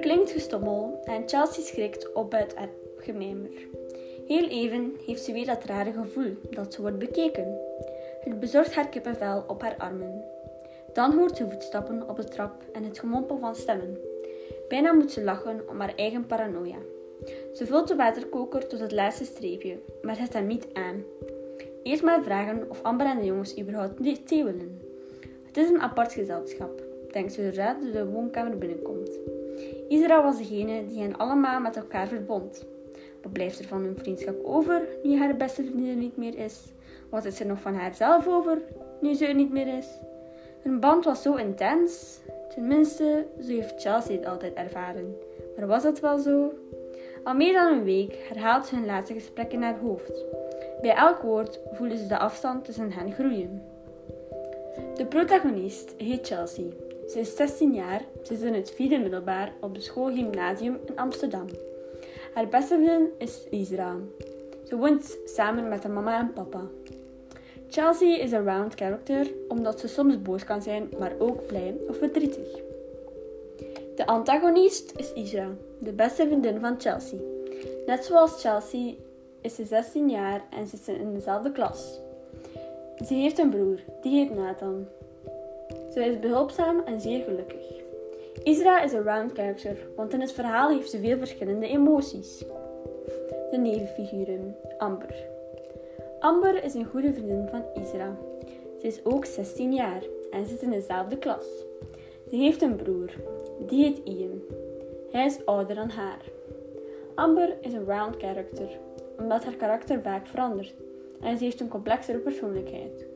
klinkt gestommel en Chelsea schrikt op uit het gemijmer. Heel even heeft ze weer dat rare gevoel dat ze wordt bekeken. Het bezorgt haar kippenvel op haar armen. Dan hoort ze voetstappen op de trap en het gemompel van stemmen. Bijna moet ze lachen om haar eigen paranoia. Ze vult de waterkoker tot het laatste streepje, maar zet hem niet aan. Eerst maar vragen of Amber en de jongens überhaupt thee willen. Het is een apart gezelschap, denkt zodra de woonkamer binnenkomt. Israël was degene die hen allemaal met elkaar verbond. Wat blijft er van hun vriendschap over nu haar beste vriendin niet meer is? Wat is er nog van haarzelf over nu ze er niet meer is? Hun band was zo intens. Tenminste, zo heeft Chelsea het altijd ervaren. Maar was dat wel zo? Al meer dan een week herhaalt ze hun laatste gesprek in haar hoofd. Bij elk woord voelen ze de afstand tussen hen groeien. De protagonist heet Chelsea. Ze is 16 jaar, ze is in het vierde middelbaar op de school Gymnasium in Amsterdam. Haar beste vriendin is Isra. Ze woont samen met haar mama en papa. Chelsea is een round character omdat ze soms boos kan zijn, maar ook blij of verdrietig. De antagonist is Isra, de beste vriendin van Chelsea. Net zoals Chelsea is ze 16 jaar en ze zit in dezelfde klas. Ze heeft een broer, die heet Nathan. Ze is behulpzaam en zeer gelukkig. Isra is een round character, want in het verhaal heeft ze veel verschillende emoties. De nevenfiguren. Amber. Amber is een goede vriendin van Isra. Ze is ook 16 jaar en zit in dezelfde klas. Ze heeft een broer, die heet Ian. Hij is ouder dan haar. Amber is een round character, omdat haar karakter vaak verandert en ze heeft een complexere persoonlijkheid.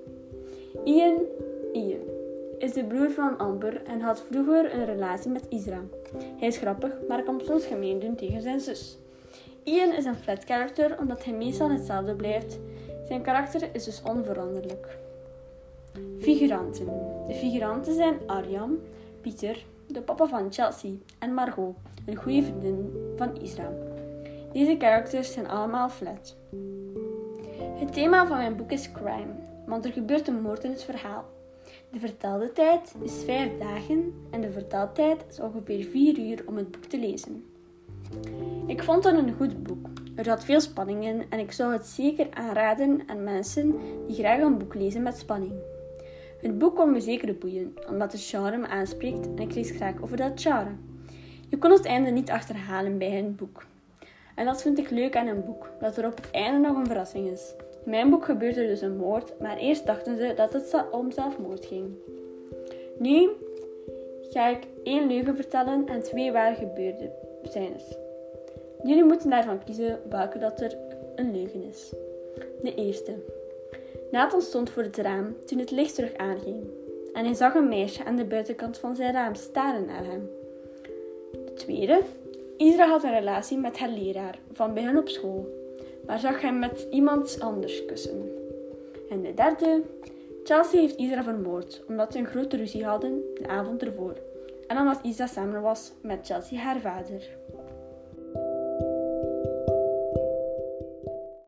Ian, Ian is de broer van Amber en had vroeger een relatie met Isra. Hij is grappig, maar komt soms gemeen doen tegen zijn zus. Ian is een flat character omdat hij meestal hetzelfde blijft. Zijn karakter is dus onveranderlijk. Figuranten. De figuranten zijn Arjan, Pieter, de papa van Chelsea en Margot, een goede vriendin van Isra. Deze characters zijn allemaal flat. Het thema van mijn boek is crime, want er gebeurt een moord in het verhaal. De vertelde tijd is vijf dagen en de verteltijd is ongeveer vier uur om het boek te lezen. Ik vond het een goed boek. Er zat veel spanning in en ik zou het zeker aanraden aan mensen die graag een boek lezen met spanning. Het boek kon me zeker boeien, omdat het genre me aanspreekt en ik lees graag over dat genre. Je kon het einde niet achterhalen bij een boek. En dat vind ik leuk aan een boek, dat er op het einde nog een verrassing is. In mijn boek gebeurt er dus een moord, maar eerst dachten ze dat het om zelfmoord ging. Nu ga ik één leugen vertellen en twee waar gebeurde scènes. Jullie moeten daarvan kiezen welke dat er een leugen is. De eerste. Nathan stond voor het raam toen het licht terug aanging en hij zag een meisje aan de buitenkant van zijn raam staren naar hem. De tweede. Isra had een relatie met haar leraar van bij op school maar zag hem met iemand anders kussen. En de derde, Chelsea heeft Isra vermoord omdat ze een grote ruzie hadden de avond ervoor en omdat Isa samen was met Chelsea haar vader.